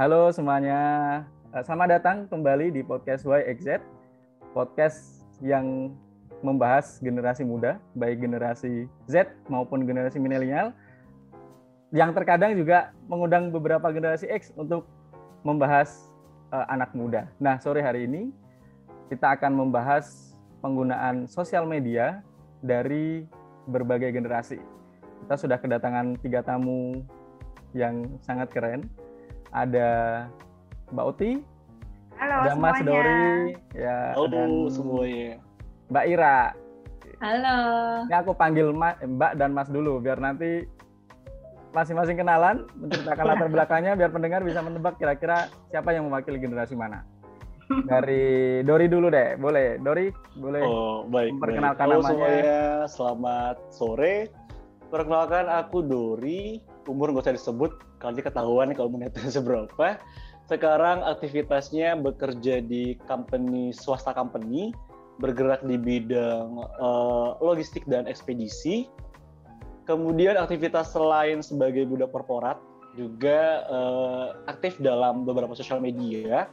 Halo semuanya, Eh, selamat datang kembali di podcast YXZ, podcast yang membahas generasi muda, baik generasi Z maupun generasi milenial, yang terkadang juga mengundang beberapa generasi X untuk membahas uh, anak muda. Nah, sore hari ini kita akan membahas penggunaan sosial media dari berbagai generasi. Kita sudah kedatangan tiga tamu yang sangat keren. Ada Mbak Uti, Halo ada semuanya. Mas Dori, ya, Halo dan semuanya. Mbak Ira. Halo. Ini aku panggil Ma- Mbak dan Mas dulu biar nanti masing-masing kenalan, menceritakan latar belakangnya biar pendengar bisa menebak kira-kira siapa yang mewakili generasi mana. Dari Dori dulu deh, boleh. Dori, boleh. Oh, baik. Memperkenalkan baik. Halo namanya. semuanya, selamat sore. Perkenalkan aku Dori, umur nggak usah disebut, kali ketahuan kalau menetnya seberapa. Sekarang aktivitasnya bekerja di company swasta company, bergerak di bidang eh, logistik dan ekspedisi. Kemudian aktivitas selain sebagai budak korporat juga eh, aktif dalam beberapa sosial media,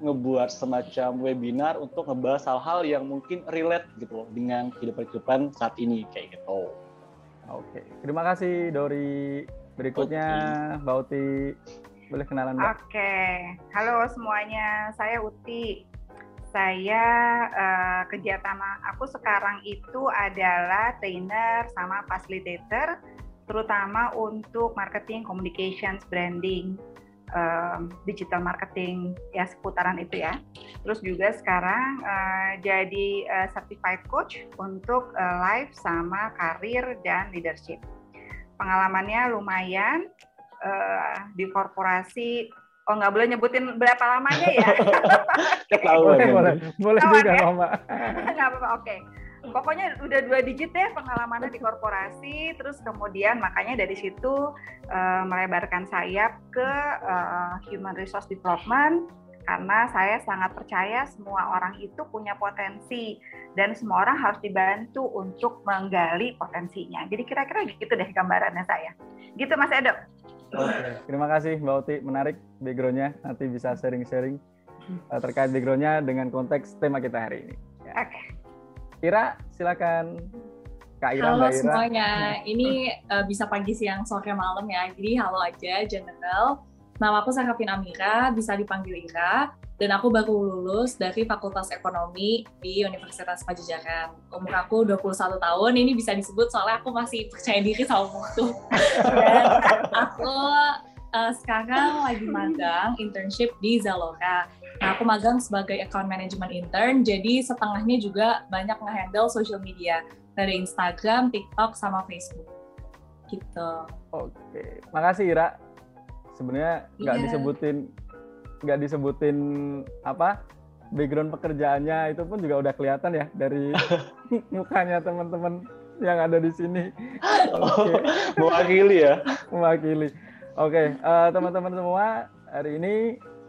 ngebuat semacam webinar untuk ngebahas hal-hal yang mungkin relate gitu loh dengan kehidupan-kehidupan saat ini kayak gitu. Oke, terima kasih Dori. Berikutnya Mbak Uti, boleh kenalan Mbak? Oke. Halo semuanya. Saya Uti. Saya eh, kegiatan aku sekarang itu adalah trainer sama facilitator terutama untuk marketing, communications, branding, em, digital marketing ya seputaran itu ya. Terus juga sekarang eh, jadi eh, certified coach untuk eh, life sama karir dan leadership. Pengalamannya lumayan eh, di korporasi. Oh nggak boleh nyebutin berapa lamanya ya? Ketahuan Boleh, ya. boleh, boleh Kawan juga ya? Mbak. nggak apa-apa oke pokoknya udah dua digit ya pengalamannya di korporasi terus kemudian makanya dari situ eh, melebarkan sayap ke eh, human resource development karena saya sangat percaya semua orang itu punya potensi dan semua orang harus dibantu untuk menggali potensinya jadi kira-kira gitu deh gambarannya saya gitu Mas Edo Oke, terima kasih Mbak Uti, menarik background-nya. Nanti bisa sharing-sharing uh, terkait background-nya dengan konteks tema kita hari ini. oke Ira, silakan. Kak Ira, halo Mbak Ira. semuanya, ini uh, bisa pagi, siang, sore, malam ya. Jadi halo aja, general. Nama aku Sarafin Amira, bisa dipanggil Ira. Dan aku baru lulus dari Fakultas Ekonomi di Universitas Pajajaran. Umur aku 21 tahun, ini bisa disebut soalnya aku masih percaya diri sama umurku. Dan aku uh, sekarang lagi magang internship di Zalora. Nah, aku magang sebagai account management intern, jadi setengahnya juga banyak nge-handle social media dari Instagram, TikTok, sama Facebook. Gitu. Oke, makasih Ira. Sebenarnya nggak Iya. disebutin nggak disebutin apa background pekerjaannya itu pun juga udah kelihatan ya dari mukanya teman-teman yang ada di sini. Oke. Mewakili ya. mewakili. Oke, eh, teman-teman semua, hari ini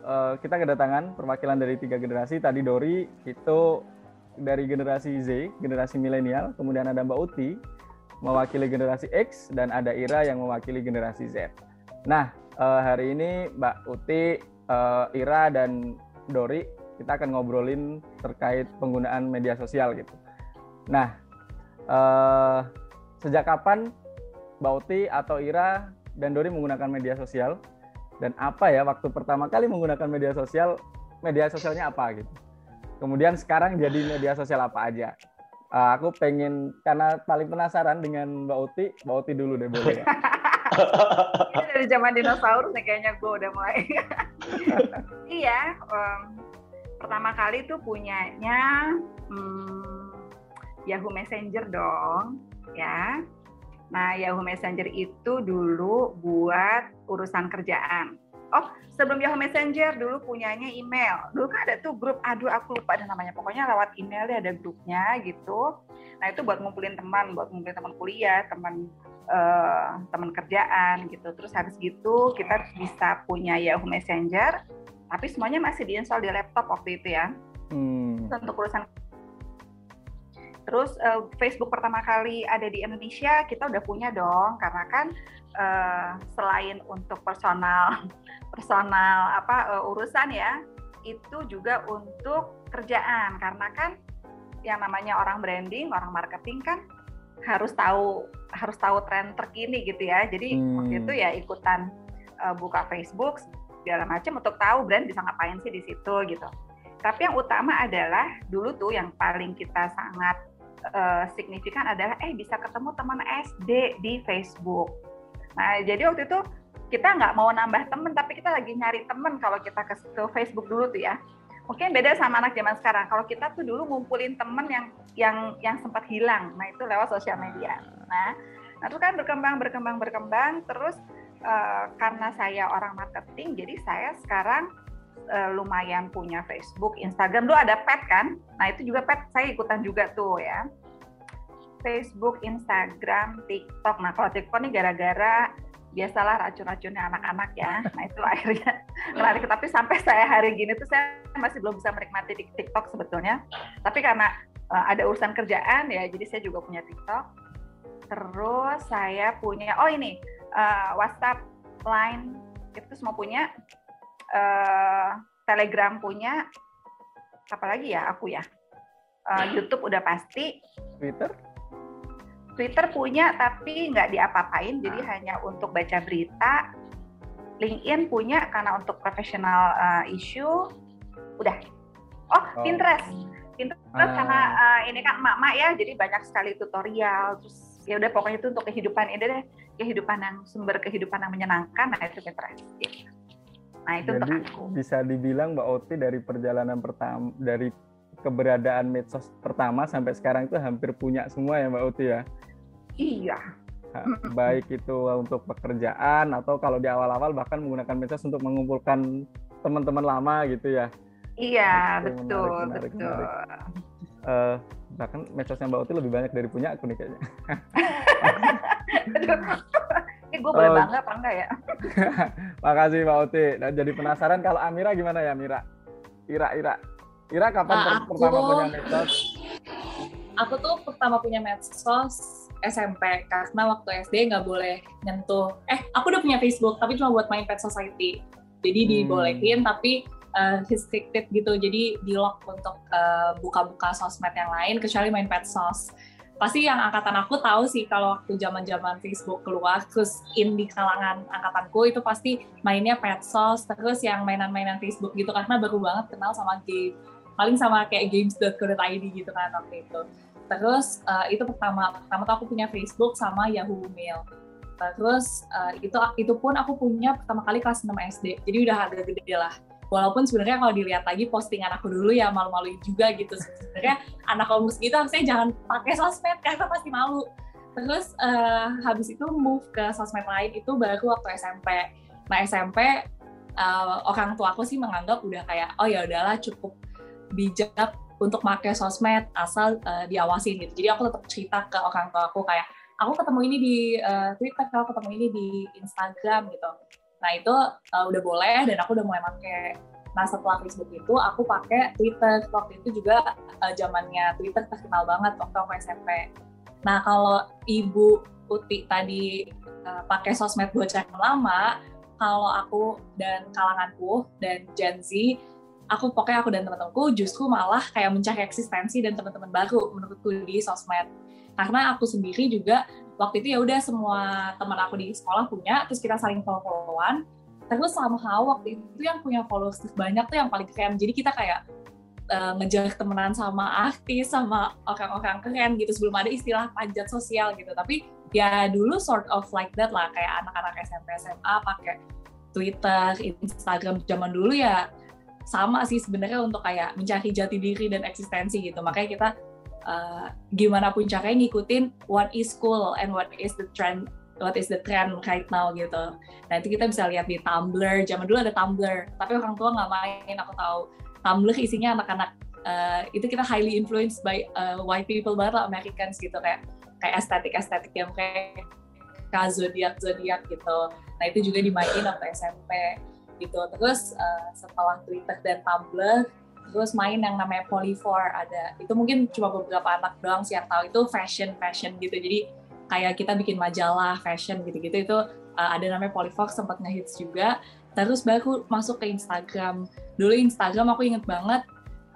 eh, kita kedatangan perwakilan dari tiga generasi. Tadi Dori itu dari generasi Z, generasi milenial, kemudian ada Mbak Uti mewakili generasi X dan ada Ira yang mewakili generasi Z. Nah, eh, hari ini Mbak Uti, eh, Ira dan Dori kita akan ngobrolin terkait penggunaan media sosial gitu. Nah, eh, sejak kapan Mbak Uti atau Ira dan Dori menggunakan media sosial? Dan apa ya waktu pertama kali menggunakan media sosial media sosialnya apa gitu? Kemudian sekarang jadi media sosial apa aja? Eh, aku pengen karena paling penasaran dengan Mbak Uti Mbak Uti dulu deh boleh ya dari zaman dinosaurus nih kayaknya gue udah mulai. iya, em, pertama kali tuh punyanya hmm, Yahoo Messenger dong, ya. Nah, Yahoo Messenger itu dulu buat urusan kerjaan. Oh, sebelum Yahoo Messenger dulu punyanya email. Dulu kan ada tuh grup, aduh aku lupa ada namanya. Pokoknya lewat email ada grupnya gitu. Nah, itu buat ngumpulin teman, buat ngumpulin teman kuliah, teman eh, teman kerjaan gitu. Terus habis gitu kita bisa punya Yahoo Messenger, tapi semuanya masih diinstal di laptop waktu itu ya. hmm. Untuk urusan Terus uh, Facebook pertama kali ada di Indonesia kita udah punya dong karena kan uh, selain untuk personal personal apa uh, urusan ya itu juga untuk kerjaan karena kan yang namanya orang branding, orang marketing kan harus tahu harus tahu tren terkini gitu ya. Jadi hmm. waktu itu ya ikutan uh, buka Facebook segala macam untuk tahu brand bisa ngapain sih di situ gitu. Tapi yang utama adalah dulu tuh yang paling kita sangat uh, signifikan adalah eh bisa ketemu teman SD di Facebook. Nah jadi waktu itu kita nggak mau nambah temen tapi kita lagi nyari temen kalau kita ke, Facebook dulu tuh ya mungkin beda sama anak zaman sekarang. Kalau kita tuh dulu ngumpulin temen yang yang yang sempat hilang, nah itu lewat sosial media. Nah, nah itu kan berkembang berkembang berkembang terus uh, karena saya orang marketing, jadi saya sekarang uh, lumayan punya Facebook, Instagram. Dulu ada pet kan, nah itu juga pet saya ikutan juga tuh ya. Facebook, Instagram, TikTok. Nah kalau TikTok ini gara-gara biasalah racun-racunnya anak-anak ya. Nah itu akhirnya menarik. Tapi sampai saya hari gini tuh saya masih belum bisa menikmati di TikTok sebetulnya. Tapi karena uh, ada urusan kerjaan ya, jadi saya juga punya TikTok. Terus saya punya, oh ini uh, WhatsApp, Line itu semua punya. Uh, Telegram punya. Apalagi ya aku ya. Uh, YouTube udah pasti. Twitter? Twitter punya tapi nggak diapa-apain, jadi ah. hanya untuk baca berita. LinkedIn punya karena untuk profesional uh, issue. Udah. Oh, oh. Pinterest. Pinterest ah. karena uh, ini kan emak-emak ya, jadi banyak sekali tutorial. Terus ya udah pokoknya itu untuk kehidupan ini deh, kehidupan yang sumber kehidupan yang menyenangkan. Nah itu Pinterest. Nah itu jadi, untuk aku. Bisa dibilang Mbak Oti dari perjalanan pertama dari keberadaan medsos pertama sampai sekarang itu hampir punya semua ya Mbak Uti ya? Iya. Baik itu untuk pekerjaan atau kalau di awal-awal bahkan menggunakan medsos untuk mengumpulkan teman-teman lama gitu ya? Iya, itu betul, menarik, menarik, betul. Menarik. Uh, bahkan medsosnya Mbak Uti lebih banyak dari punya aku nih kayaknya. Ini gue boleh oh. bangga apa enggak ya? Makasih Mbak Uti. Dan jadi penasaran kalau Amira gimana ya Mira? Ira, Ira. Ira kapan uh, aku, pertama punya medsos? Aku tuh pertama punya medsos SMP karena waktu SD nggak boleh nyentuh. Eh, aku udah punya Facebook tapi cuma buat main Pet Society. Jadi hmm. dibolehin tapi uh, restricted gitu. Jadi di lock untuk uh, buka-buka sosmed yang lain kecuali main Pet Sos. Pasti yang angkatan aku tahu sih kalau waktu zaman-zaman Facebook keluar terus in di kalangan angkatanku itu pasti mainnya Pet Sos terus yang mainan-mainan Facebook gitu karena baru banget kenal sama game paling sama kayak games.co.id gitu kan waktu itu terus uh, itu pertama pertama tuh aku punya Facebook sama Yahoo Mail. Terus uh, itu itu pun aku punya pertama kali kelas 6 SD jadi udah agak gede lah. Walaupun sebenarnya kalau dilihat lagi postingan aku dulu ya malu-malu juga gitu. Sebenarnya anak kampus gitu harusnya jangan pakai sosmed karena pasti malu. Terus uh, habis itu move ke sosmed lain itu baru waktu SMP nah SMP uh, orang tua aku sih menganggap udah kayak oh ya udahlah cukup bijak untuk pakai sosmed asal uh, diawasin gitu. Jadi aku tetap cerita ke orang tua aku kayak aku ketemu ini di uh, Twitter, aku ketemu ini di Instagram gitu. Nah itu uh, udah boleh dan aku udah mulai pakai. Nah setelah Facebook itu aku pakai Twitter. Waktu itu juga uh, zamannya Twitter terkenal banget waktu aku SMP. Nah kalau Ibu Uti tadi uh, pakai sosmed bocah lama, kalau aku dan kalanganku dan Gen Z aku pokoknya aku dan teman-temanku justru malah kayak mencari eksistensi dan teman-teman baru menurutku di sosmed. Karena aku sendiri juga waktu itu ya udah semua teman aku di sekolah punya terus kita saling follow-followan. Terus somehow waktu itu yang punya followers banyak tuh yang paling keren. Jadi kita kayak uh, ngejar temenan sama artis sama orang-orang keren gitu. Sebelum ada istilah panjat sosial gitu. Tapi ya dulu sort of like that lah. Kayak anak-anak SMP SMA pakai Twitter, Instagram. Zaman dulu ya sama sih sebenarnya untuk kayak mencari jati diri dan eksistensi gitu. Makanya kita uh, gimana pun caranya ngikutin what is cool and what is the trend what is the trend right now gitu. Nanti kita bisa lihat di Tumblr. Zaman dulu ada Tumblr, tapi orang tua nggak main. Aku tahu Tumblr isinya anak-anak uh, itu kita highly influenced by uh, white people banget lah Americans gitu kayak kayak estetik estetik yang kayak zodiak zodiak gitu. Nah itu juga dimainin waktu SMP gitu. Terus uh, setelah Twitter dan Tumblr terus main yang namanya Polyfor ada. Itu mungkin cuma beberapa anak doang sih yang tahu. Itu fashion fashion gitu. Jadi kayak kita bikin majalah fashion gitu-gitu. Itu uh, ada namanya Polyfor sempat ngehits juga. Terus baru masuk ke Instagram. Dulu Instagram aku inget banget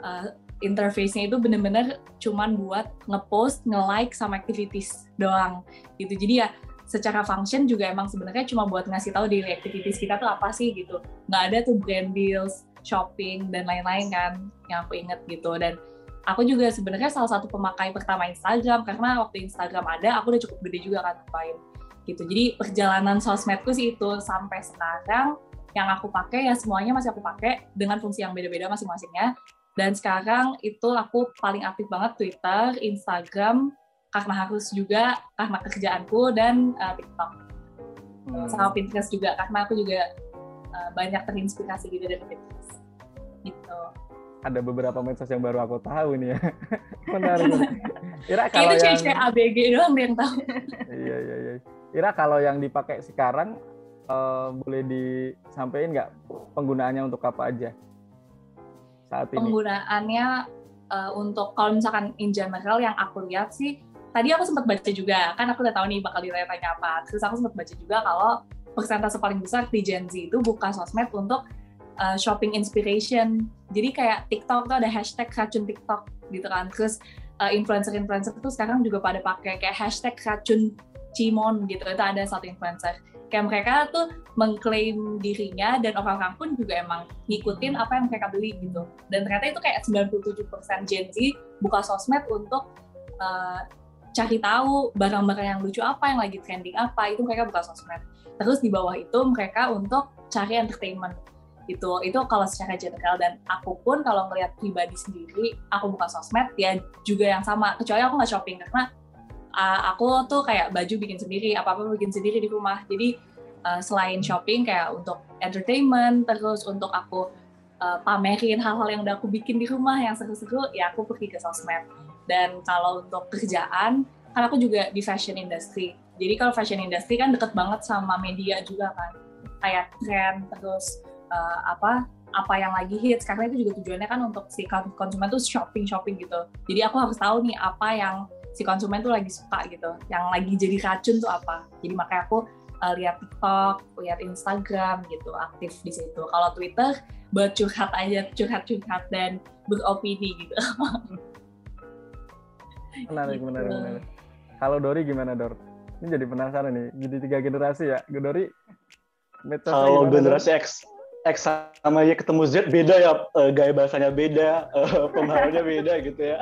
uh, interface-nya itu bener-bener cuman buat ngepost, nge-like sama activities doang gitu. Jadi ya secara function juga emang sebenarnya cuma buat ngasih tahu daily activities kita tuh apa sih gitu. Nggak ada tuh brand deals shopping dan lain-lain kan yang aku inget gitu. Dan aku juga sebenarnya salah satu pemakai pertama Instagram karena waktu Instagram ada aku udah cukup gede juga kan main gitu. Jadi perjalanan sosmedku sih itu sampai sekarang yang aku pakai ya semuanya masih aku pakai dengan fungsi yang beda-beda masing-masingnya. Dan sekarang itu aku paling aktif banget Twitter, Instagram karena harus juga karena kerjaanku dan uh, TikTok. Hmm. sama Pinterest juga karena aku juga uh, banyak terinspirasi gitu dari Pinterest. Gitu. Ada beberapa medsos yang baru aku tahu nih ya. Menarik. Ira kalau itu yang ABG doang yang tahu. Iya iya iya. Ira kalau yang dipakai sekarang uh, boleh disampaikan nggak penggunaannya untuk apa aja? Saat ini. Penggunaannya uh, untuk kalau misalkan in general yang aku lihat sih tadi aku sempat baca juga kan aku udah tahu nih bakal ditanya apa terus aku sempat baca juga kalau persentase paling besar di Gen Z itu buka sosmed untuk uh, shopping inspiration. Jadi kayak TikTok tuh ada hashtag racun TikTok gitu kan. Terus uh, influencer-influencer tuh sekarang juga pada pakai kayak hashtag racun Cimon gitu. Itu ada satu influencer. Kayak mereka tuh mengklaim dirinya dan orang-orang pun juga emang ngikutin apa yang mereka beli gitu. Dan ternyata itu kayak 97% Gen Z buka sosmed untuk uh, cari tahu barang-barang yang lucu apa, yang lagi trending apa, itu mereka buka sosmed. Terus di bawah itu mereka untuk cari entertainment. Gitu itu kalau secara general. Dan aku pun kalau ngelihat pribadi sendiri aku buka sosmed ya juga yang sama. Kecuali aku nggak shopping karena uh, aku tuh kayak baju bikin sendiri apa apa bikin sendiri di rumah. Jadi uh, selain shopping kayak untuk entertainment terus untuk aku uh, pamerin hal-hal yang udah aku bikin di rumah yang seru-seru ya aku pergi ke sosmed dan kalau untuk kerjaan kan aku juga di fashion industry. Jadi kalau fashion industry kan deket banget sama media juga kan. Kayak tren terus uh, apa apa yang lagi hits. Karena itu juga tujuannya kan untuk si konsumen tuh shopping shopping gitu. Jadi aku harus tahu nih apa yang si konsumen tuh lagi suka gitu. Yang lagi jadi racun tuh apa. Jadi makanya aku uh, lihat TikTok lihat Instagram gitu aktif di situ. Kalau Twitter buat curhat aja curhat curhat dan beropini gitu menarik gitu. menarik menarik. Kalau Dori gimana Dor? Ini jadi penasaran nih. Jadi tiga generasi ya. Dori kalau generasi X X sama Y ketemu Z beda ya uh, gaya bahasanya beda uh, pemahamannya beda gitu ya.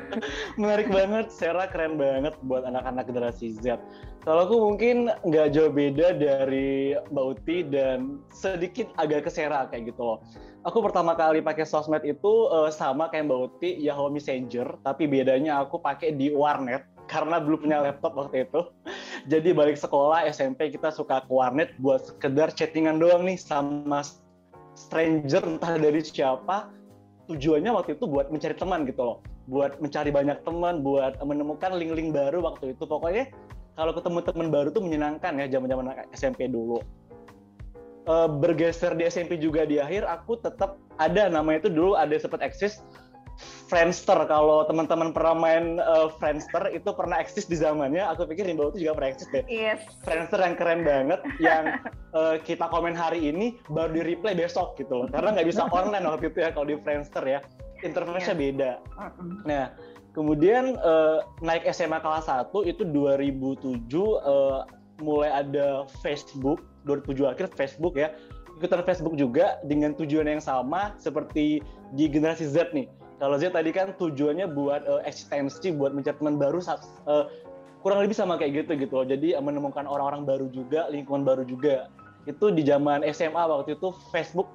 Menarik banget Sera keren banget buat anak-anak generasi Z. Kalau aku mungkin nggak jauh beda dari Mbak Uti dan sedikit agak ke Sera kayak gitu loh. Aku pertama kali pakai sosmed itu uh, sama kayak Mbak Uti Yahoo Messenger tapi bedanya aku pakai di warnet karena belum punya laptop waktu itu. Jadi balik sekolah SMP kita suka ke warnet buat sekedar chattingan doang nih sama stranger entah dari siapa. Tujuannya waktu itu buat mencari teman gitu loh. Buat mencari banyak teman, buat menemukan link-link baru waktu itu. Pokoknya kalau ketemu teman baru tuh menyenangkan ya zaman-zaman SMP dulu. Uh, bergeser di SMP juga di akhir aku tetap ada namanya itu dulu ada sempat eksis Friendster. Kalau teman-teman pernah main uh, Friendster itu pernah eksis di zamannya. Aku pikir Rimba itu juga pernah eksis deh. Yes. Friendster yang keren banget yang uh, kita komen hari ini baru di replay besok gitu loh. Karena nggak bisa online waktu itu ya kalau di Friendster ya. Interface-nya yeah. beda. Nah kemudian uh, naik SMA kelas 1 itu 2007 uh, mulai ada Facebook 2007 akhir Facebook ya. Ikutan Facebook juga dengan tujuan yang sama seperti di generasi Z nih kalau Z tadi kan tujuannya buat uh, eksistensi, buat mencari teman baru, uh, kurang lebih sama kayak gitu gitu loh. Jadi menemukan orang-orang baru juga, lingkungan baru juga. Itu di zaman SMA waktu itu Facebook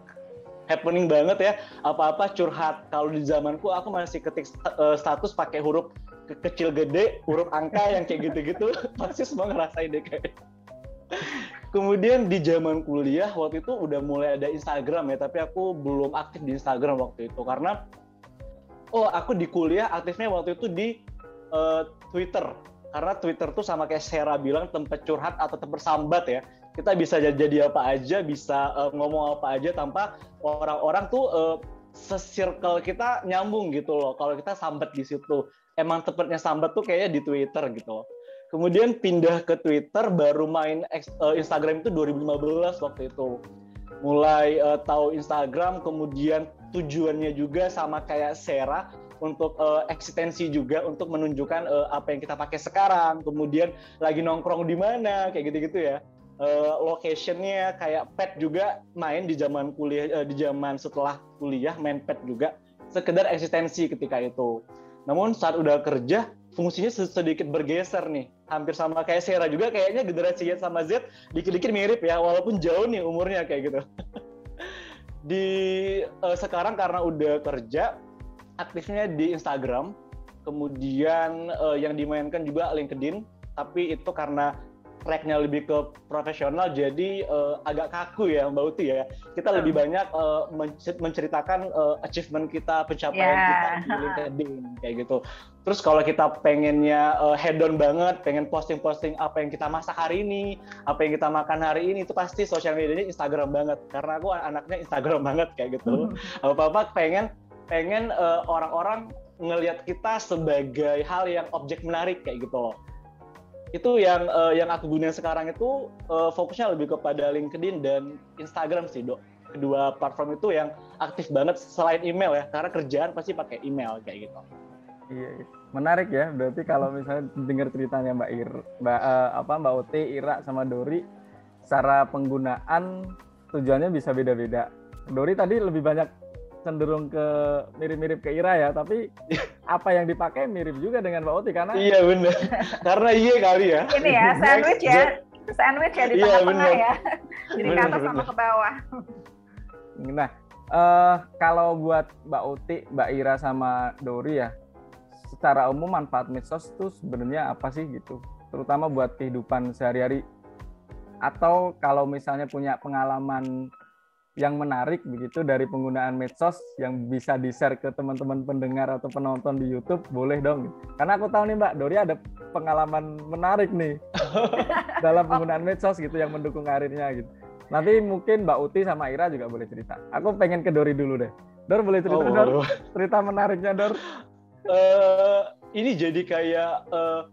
happening banget ya. Apa-apa curhat. Kalau di zamanku aku masih ketik uh, status pakai huruf ke kecil gede, huruf angka yang kayak gitu-gitu. Pasti semua ngerasain deh kayak. Kemudian di zaman kuliah waktu itu udah mulai ada Instagram ya, tapi aku belum aktif di Instagram waktu itu karena oh aku di kuliah aktifnya waktu itu di uh, Twitter karena Twitter tuh sama kayak Sarah bilang tempat curhat atau tempat sambat ya kita bisa jadi apa aja bisa uh, ngomong apa aja tanpa orang-orang tuh uh, se-circle kita nyambung gitu loh. Kalau kita sambat di situ, emang tepatnya sambat tuh kayaknya di Twitter gitu. Kemudian pindah ke Twitter, baru main uh, Instagram itu 2015 waktu itu. Mulai uh, tahu Instagram, kemudian tujuannya juga sama kayak Sera untuk uh, eksistensi juga untuk menunjukkan uh, apa yang kita pakai sekarang. Kemudian lagi nongkrong di mana, kayak gitu-gitu ya. Uh, locationnya kayak pet juga main di zaman kuliah, uh, di zaman setelah kuliah main pet juga. Sekedar eksistensi ketika itu. Namun saat udah kerja, fungsinya sedikit bergeser nih. Hampir sama kayak Sera juga kayaknya generasi Y sama Z dikit-dikit mirip ya, walaupun jauh nih umurnya kayak gitu. di uh, sekarang karena udah kerja, aktifnya di Instagram, kemudian uh, yang dimainkan juga LinkedIn, tapi itu karena tracknya lebih ke profesional jadi uh, agak kaku ya Mbak Uti ya. Kita lebih banyak uh, menceritakan uh, achievement kita pencapaian yeah. kita di LinkedIn kayak gitu. Terus kalau kita pengennya uh, head on banget pengen posting-posting apa yang kita masak hari ini apa yang kita makan hari ini itu pasti sosial medianya Instagram banget. Karena aku anaknya Instagram banget kayak gitu. Apa-apa pengen pengen orang-orang uh, ngelihat kita sebagai hal yang objek menarik kayak gitu. loh itu yang uh, yang aku gunakan sekarang itu uh, fokusnya lebih kepada LinkedIn dan Instagram sih dok. Kedua platform itu yang aktif banget selain email ya karena kerjaan pasti pakai email kayak gitu. Iya, iya. menarik ya berarti kalau misalnya dengar ceritanya Mbak Ir Mbak uh, apa Mbak Ote Ira sama Dori cara penggunaan tujuannya bisa beda-beda. Dori tadi lebih banyak cenderung ke mirip-mirip ke Ira ya, tapi apa yang dipakai mirip juga dengan Mbak Oti karena Iya benar. karena iya kali ya. Ini ya, sandwich ya. Sandwich ya di iya, tengah-tengah ya. Jadi ke atas sama ke bawah. Nah, uh, kalau buat Mbak Uti, Mbak Ira sama Dori ya, secara umum manfaat medsos itu sebenarnya apa sih gitu? Terutama buat kehidupan sehari-hari. Atau kalau misalnya punya pengalaman yang menarik begitu dari penggunaan medsos yang bisa di-share ke teman-teman pendengar atau penonton di YouTube, boleh dong. Karena aku tahu nih Mbak Dori ada pengalaman menarik nih dalam penggunaan medsos gitu yang mendukung karirnya gitu. Nanti mungkin Mbak Uti sama Ira juga boleh cerita. Aku pengen ke Dori dulu deh. Dor boleh cerita oh, Dor? Cerita menariknya Dor. Uh, ini jadi kayak uh,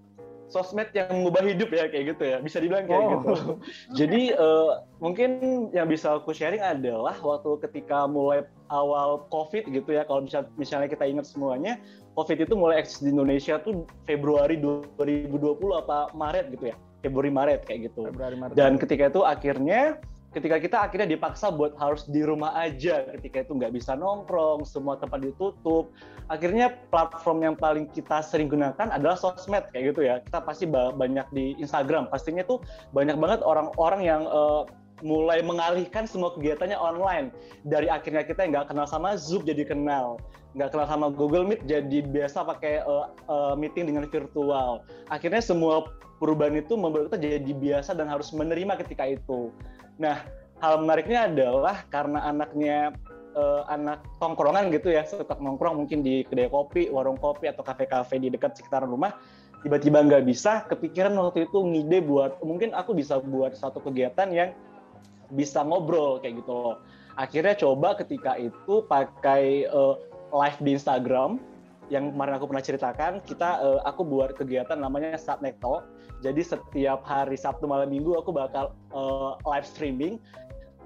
sosmed yang mengubah hidup ya kayak gitu ya bisa dibilang kayak oh. gitu jadi uh, mungkin yang bisa aku sharing adalah waktu ketika mulai awal covid gitu ya kalau misal, misalnya kita ingat semuanya covid itu mulai eksis di Indonesia tuh Februari 2020 apa Maret gitu ya Februari Maret kayak gitu Februari, Maret. dan ketika itu akhirnya ketika kita akhirnya dipaksa buat harus di rumah aja ketika itu nggak bisa nongkrong semua tempat ditutup akhirnya platform yang paling kita sering gunakan adalah sosmed kayak gitu ya. Kita pasti banyak di Instagram. Pastinya tuh banyak banget orang-orang yang uh, mulai mengalihkan semua kegiatannya online. Dari akhirnya kita nggak kenal sama Zoom jadi kenal nggak kenal sama Google Meet jadi biasa pakai uh, uh, meeting dengan virtual. Akhirnya semua perubahan itu membuat kita jadi biasa dan harus menerima ketika itu Nah, hal menariknya adalah karena anaknya uh, anak tongkrongan gitu ya, suka nongkrong mungkin di kedai kopi, warung kopi atau kafe-kafe di dekat sekitaran rumah, tiba-tiba nggak bisa, kepikiran waktu itu ngide buat mungkin aku bisa buat satu kegiatan yang bisa ngobrol kayak gitu loh. Akhirnya coba ketika itu pakai uh, live di Instagram yang kemarin aku pernah ceritakan, kita uh, aku buat kegiatan namanya Subnet jadi setiap hari Sabtu malam Minggu aku bakal uh, live streaming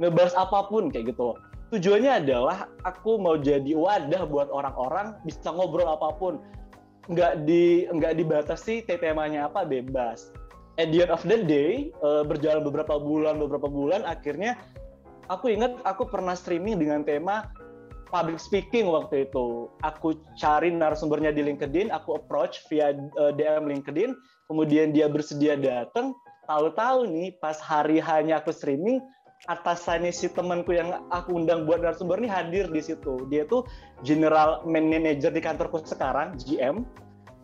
ngebahas apa pun kayak gitu. Tujuannya adalah aku mau jadi wadah buat orang-orang bisa ngobrol apa pun. Nggak di nggak dibatasi temanya apa bebas. At the end of the day uh, berjalan beberapa bulan beberapa bulan akhirnya aku ingat aku pernah streaming dengan tema public speaking waktu itu. Aku cari narasumbernya di LinkedIn, aku approach via uh, eh, DM LinkedIn, kemudian dia bersedia datang. Tahu-tahu nih pas hari hanya aku streaming atasannya si temanku yang aku undang buat narasumber ini hadir di situ. Dia tuh general manager di kantorku sekarang GM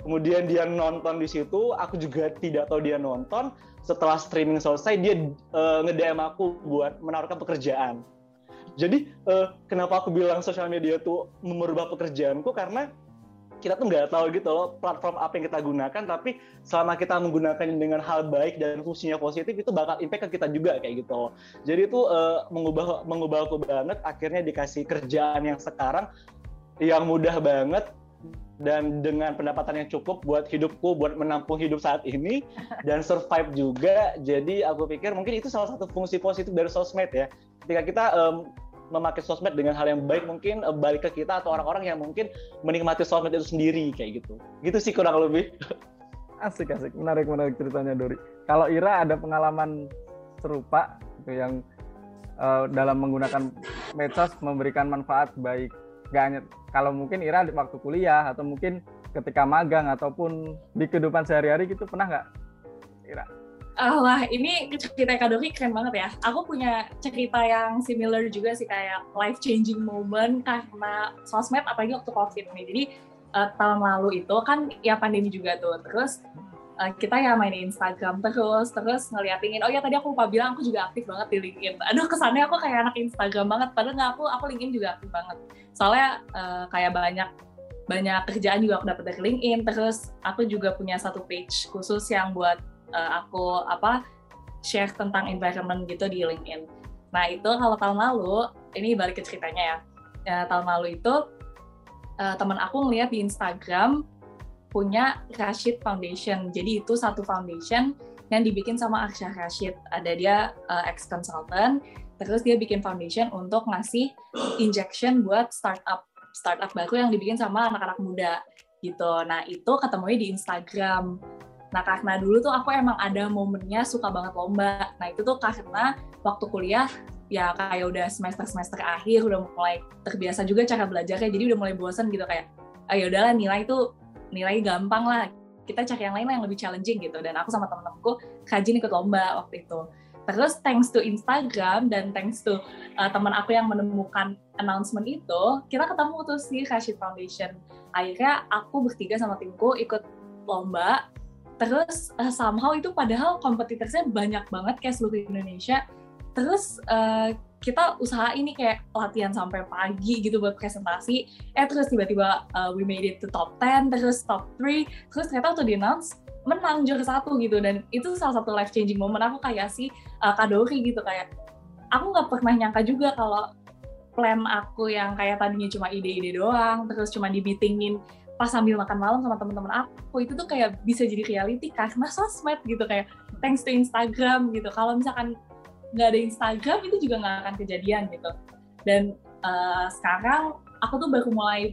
kemudian dia nonton di situ aku juga tidak tahu dia nonton. Setelah streaming selesai dia uh, nge-DM aku buat menawarkan pekerjaan jadi uh, kenapa aku bilang sosial media tuh merubah pekerjaanku? Karena kita tuh nggak tahu gitu loh platform apa yang kita gunakan tapi selama kita menggunakan dengan hal baik dan fungsinya positif itu bakal impact ke kita juga kayak gitu loh. Jadi itu uh, mengubah mengubah aku banget akhirnya dikasih kerjaan yang sekarang yang mudah banget dan dengan pendapatan yang cukup buat hidupku buat menampung hidup saat ini dan survive juga. Jadi aku pikir mungkin itu salah satu fungsi positif dari sosmed ya. Ketika kita um, memakai sosmed dengan hal yang baik mungkin uh, balik ke kita atau orang-orang yang mungkin menikmati sosmed itu sendiri kayak gitu. Gitu sih kurang lebih. Asik asik. Menarik menarik ceritanya Dori. Kalau Ira ada pengalaman serupa gitu, yang uh, dalam menggunakan medsos memberikan manfaat baik gak hanya kalau mungkin Ira di waktu kuliah atau mungkin ketika magang ataupun di kehidupan sehari-hari gitu pernah nggak Ira? Wah, ini cerita Kak Doki keren banget ya. Aku punya cerita yang similar juga sih kayak life changing moment karena sosmed apalagi waktu COVID nih. Jadi uh, tahun lalu itu kan ya pandemi juga tuh. Terus uh, kita ya main Instagram terus, terus ngeliatin, oh ya tadi aku lupa bilang aku juga aktif banget di LinkedIn. Aduh kesannya aku kayak anak Instagram banget, padahal nggak aku, aku LinkedIn juga aktif banget. Soalnya uh, kayak banyak banyak kerjaan juga aku dapat dari LinkedIn. Terus aku juga punya satu page khusus yang buat uh, aku apa share tentang environment gitu di LinkedIn. Nah itu kalau tahun lalu, ini balik ke ceritanya ya. ya tahun lalu itu uh, teman aku ngeliat di Instagram punya Rashid Foundation. Jadi itu satu foundation yang dibikin sama Arsha Rashid. Ada dia uh, ex consultant, terus dia bikin foundation untuk ngasih injection buat startup startup baru yang dibikin sama anak-anak muda gitu. Nah itu ketemunya di Instagram. Nah karena dulu tuh aku emang ada momennya suka banget lomba. Nah itu tuh karena waktu kuliah ya kayak udah semester-semester akhir udah mulai terbiasa juga cara belajarnya jadi udah mulai bosan gitu kayak ayo ah, ya udahlah nilai itu nilai gampang lah kita cari yang lain yang lebih challenging gitu. Dan aku sama temen-temenku rajin ikut lomba waktu itu. Terus thanks to Instagram dan thanks to uh, teman aku yang menemukan announcement itu kita ketemu tuh si Rashid Foundation. Akhirnya aku bertiga sama timku ikut lomba terus uh, somehow itu padahal kompetitornya banyak banget kayak seluruh Indonesia. Terus uh, kita usaha ini kayak latihan sampai pagi gitu buat presentasi. Eh terus tiba-tiba uh, we made it to top 10 terus top 3 terus ternyata waktu di announce menang juara satu gitu. Dan itu salah satu life changing moment aku kayak si uh, Kadori gitu. Kayak aku nggak pernah nyangka juga kalau plan aku yang kayak tadinya cuma ide-ide doang terus cuma dibitingin pas sambil makan malam sama teman-teman aku itu tuh kayak bisa jadi reality karena sosmed gitu kayak thanks to Instagram gitu. Kalau misalkan nggak ada Instagram itu juga nggak akan kejadian gitu. Dan uh, sekarang aku tuh baru mulai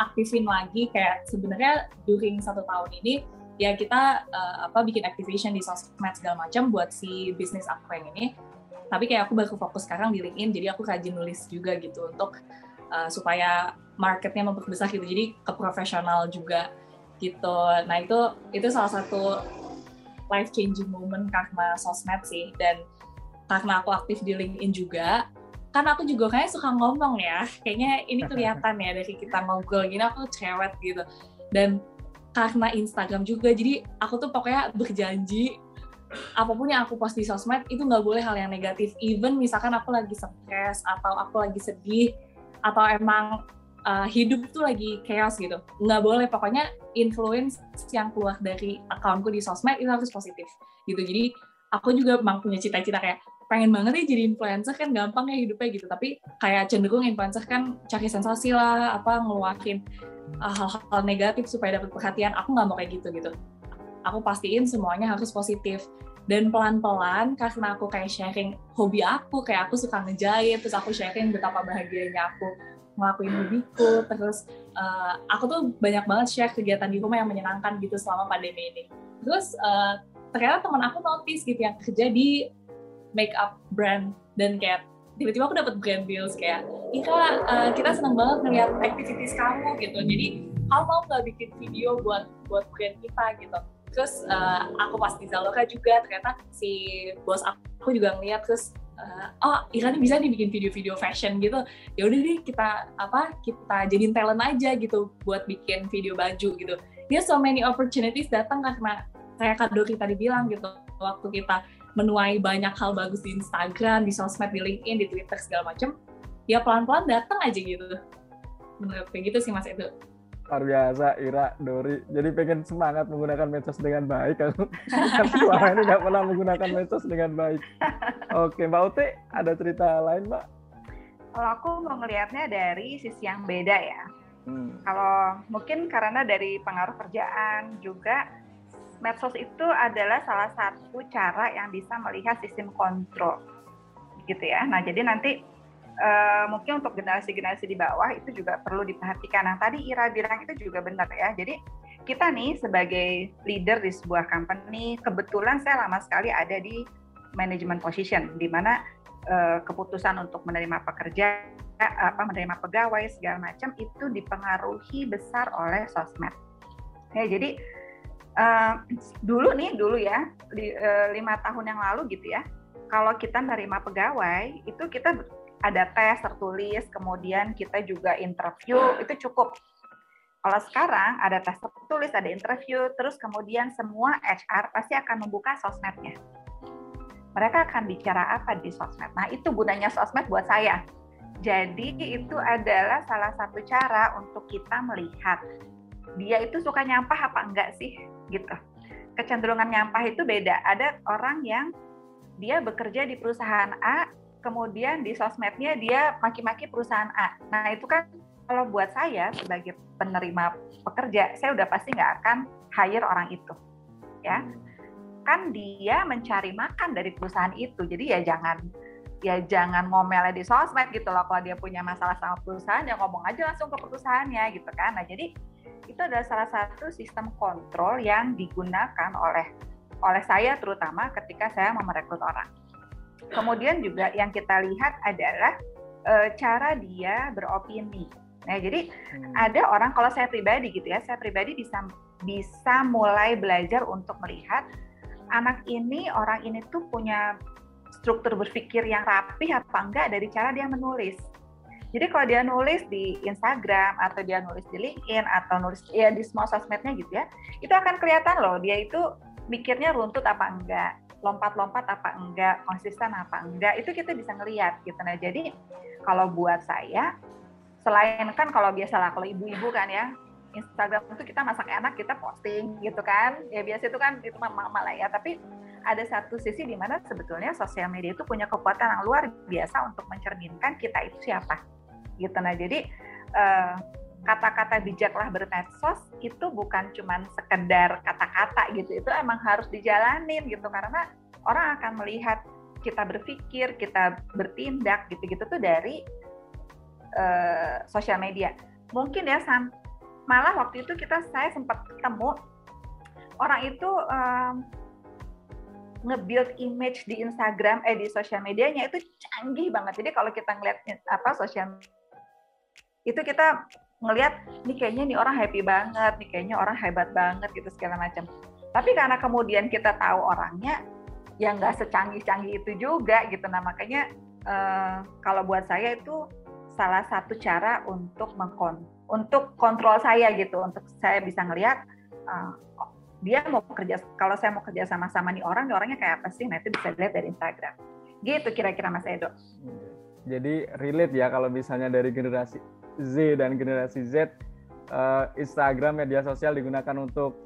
aktifin lagi kayak sebenarnya during satu tahun ini ya kita uh, apa bikin activation di sosmed segala macam buat si bisnis aku yang ini. Tapi kayak aku baru fokus sekarang di LinkedIn jadi aku rajin nulis juga gitu untuk uh, supaya marketnya memperbesar gitu. Jadi ke profesional juga gitu. Nah itu itu salah satu life changing moment karena sosmed sih. Dan karena aku aktif di LinkedIn juga kan aku juga kayak suka ngomong ya. Kayaknya ini kelihatan ya dari kita ngobrol gini aku cewek gitu. Dan karena Instagram juga jadi aku tuh pokoknya berjanji apa pun yang aku post di sosmed itu nggak boleh hal yang negatif. Even misalkan aku lagi stres atau aku lagi sedih atau emang uh, hidup tuh lagi chaos gitu. Nggak boleh, pokoknya influence yang keluar dari akunku di sosmed itu harus positif gitu. Jadi aku juga emang punya cita-cita kayak pengen banget ya jadi influencer kan gampang ya hidupnya gitu. Tapi kayak cenderung influencer kan cari sensasi lah, apa ngeluarin uh, hal-hal negatif supaya dapat perhatian. Aku nggak mau kayak gitu gitu. Aku pastiin semuanya harus positif dan pelan-pelan karena aku kayak sharing hobi aku kayak aku suka ngejahit terus aku sharing betapa bahagianya aku ngelakuin hobiku terus uh, aku tuh banyak banget share kegiatan di rumah yang menyenangkan gitu selama pandemi ini. Terus uh, ternyata teman aku notice gitu yang kerja di makeup brand dan kayak tiba-tiba aku dapat brand deals kayak Ika uh, kita senang banget ngeliat activities kamu gitu. Jadi kamu mau nggak bikin video buat buat brand kita gitu terus uh, aku pas di Zaloka juga ternyata si bos aku juga ngeliat terus uh, oh Irani bisa nih bikin video-video fashion gitu ya udah deh kita apa kita jadiin talent aja gitu buat bikin video baju gitu dia so many opportunities datang karena kayak Kak Doki tadi bilang gitu waktu kita menuai banyak hal bagus di Instagram, di sosmed, di LinkedIn, di Twitter segala macam, ya pelan-pelan datang aja gitu. Menurut kayak gitu sih Mas itu. Luar biasa Ira, Dori. Jadi pengen semangat menggunakan medsos dengan baik. Aku selama ini nggak pernah menggunakan medsos dengan baik. Oke, Mbak Uti, ada cerita lain, Mbak? Kalau aku mau ngelihatnya dari sisi yang beda ya. Hmm. Kalau mungkin karena dari pengaruh kerjaan juga medsos itu adalah salah satu cara yang bisa melihat sistem kontrol gitu ya. Nah, jadi nanti uh, mungkin untuk generasi-generasi di bawah itu juga perlu diperhatikan. Nah, tadi Ira bilang itu juga benar ya. Jadi kita nih sebagai leader di sebuah company, kebetulan saya lama sekali ada di management position, di mana uh, keputusan untuk menerima pekerja, apa menerima pegawai segala macam itu dipengaruhi besar oleh sosmed. Ya, jadi uh, dulu nih dulu ya di, uh, lima tahun yang lalu gitu ya kalau kita menerima pegawai itu kita ada tes tertulis, kemudian kita juga interview, itu cukup. Kalau sekarang ada tes tertulis, ada interview, terus kemudian semua HR pasti akan membuka sosmednya. Mereka akan bicara apa di sosmed. Nah, itu gunanya sosmed buat saya. Jadi itu adalah salah satu cara untuk kita melihat dia itu suka nyampah apa enggak sih gitu. Kecenderungan nyampah itu beda. Ada orang yang dia bekerja di perusahaan A, kemudian di sosmednya dia maki-maki perusahaan A. Nah itu kan kalau buat saya sebagai penerima pekerja, saya udah pasti nggak akan hire orang itu, ya. Kan dia mencari makan dari perusahaan itu, jadi ya jangan ya jangan ngomelnya di sosmed gitu loh. Kalau dia punya masalah sama perusahaan, ya ngomong aja langsung ke perusahaannya gitu kan. Nah jadi itu adalah salah satu sistem kontrol yang digunakan oleh oleh saya terutama ketika saya mau merekrut orang. Kemudian juga yang kita lihat adalah e, cara dia beropini. Nah, jadi hmm. ada orang kalau saya pribadi gitu ya, saya pribadi bisa bisa mulai belajar untuk melihat anak ini orang ini tuh punya struktur berpikir yang rapi apa enggak dari cara dia menulis. Jadi kalau dia nulis di Instagram atau dia nulis di LinkedIn atau nulis ya di semua sosmednya gitu ya, itu akan kelihatan loh dia itu mikirnya runtut apa enggak, lompat-lompat apa enggak, konsisten apa enggak, itu kita bisa ngelihat gitu. Nah, jadi kalau buat saya, selain kan kalau biasalah kalau ibu-ibu kan ya, Instagram itu kita masak enak, kita posting gitu kan. Ya biasa itu kan itu mama lah ya, tapi ada satu sisi di mana sebetulnya sosial media itu punya kekuatan yang luar biasa untuk mencerminkan kita itu siapa. Gitu nah, jadi uh, kata-kata bijaklah bermedsos itu bukan cuma sekedar kata-kata gitu. Itu emang harus dijalanin gitu karena orang akan melihat kita berpikir kita bertindak gitu-gitu tuh dari uh, sosial media. Mungkin ya Sam malah waktu itu kita saya sempat ketemu orang itu um, nge-build image di Instagram eh di sosial medianya itu canggih banget. Jadi kalau kita ngeliat apa sosial itu kita ngelihat nih kayaknya nih orang happy banget, nih kayaknya orang hebat banget gitu segala macam. Tapi karena kemudian kita tahu orangnya yang nggak secanggih-canggih itu juga gitu. Nah makanya uh, kalau buat saya itu salah satu cara untuk mengkon untuk kontrol saya gitu, untuk saya bisa ngelihat uh, dia mau kerja kalau saya mau kerja sama-sama nih orang, nih orangnya kayak apa sih? Nah itu bisa dilihat dari Instagram. Gitu kira-kira Mas Edo. Jadi relate ya kalau misalnya dari generasi Z dan generasi Z uh, Instagram media sosial digunakan untuk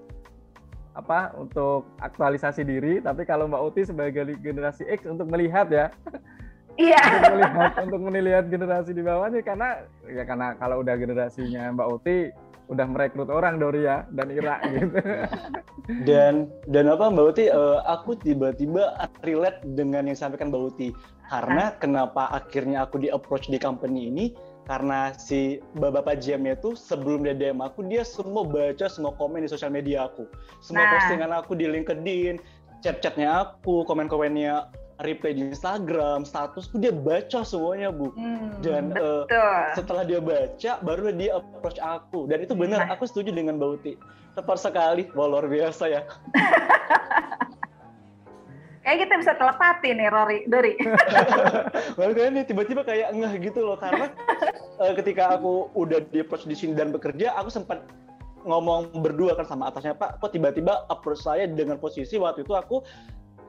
apa? Untuk aktualisasi diri. Tapi kalau Mbak Uti sebagai generasi X untuk melihat ya. Iya. untuk melihat untuk melihat generasi di bawahnya karena ya karena kalau udah generasinya Mbak Uti udah merekrut orang Doria dan Ira gitu. Dan dan apa Mbak Uti? Uh, aku tiba-tiba relate dengan yang disampaikan Mbak Uti. Karena kenapa akhirnya aku di approach di company ini karena si bapak GM itu sebelum dia DM aku dia semua baca semua komen di sosial media aku. Semua nah. postingan aku di LinkedIn chat-chatnya aku komen-komennya replay di Instagram statusku dia baca semuanya bu. Hmm, dan uh, setelah dia baca baru dia approach aku. Dan itu benar nah. aku setuju dengan Bauti tepat sekali wah luar biasa ya kayak kita bisa telepati nih Rory. Dori. Makanya nih tiba-tiba kayak enggak gitu loh karena uh, ketika aku udah di approach di sini dan bekerja aku sempat ngomong berdua kan sama atasnya Pak kok tiba-tiba approach saya dengan posisi waktu itu aku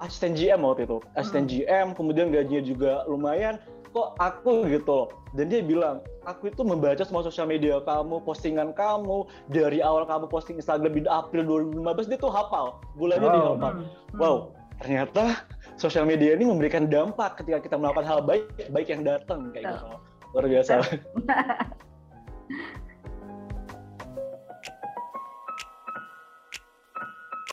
asisten GM waktu itu. Asisten Hmm. GM kemudian gajinya juga lumayan kok aku gitu loh. Dan dia bilang aku itu membaca semua sosial media kamu postingan kamu dari awal kamu posting Instagram di April 2015 dia tuh hafal. Bulannya Wow. dia hafal. Hmm. wow ternyata sosial media ini memberikan dampak ketika kita melakukan hal baik baik yang datang kayak gitu. Luar biasa.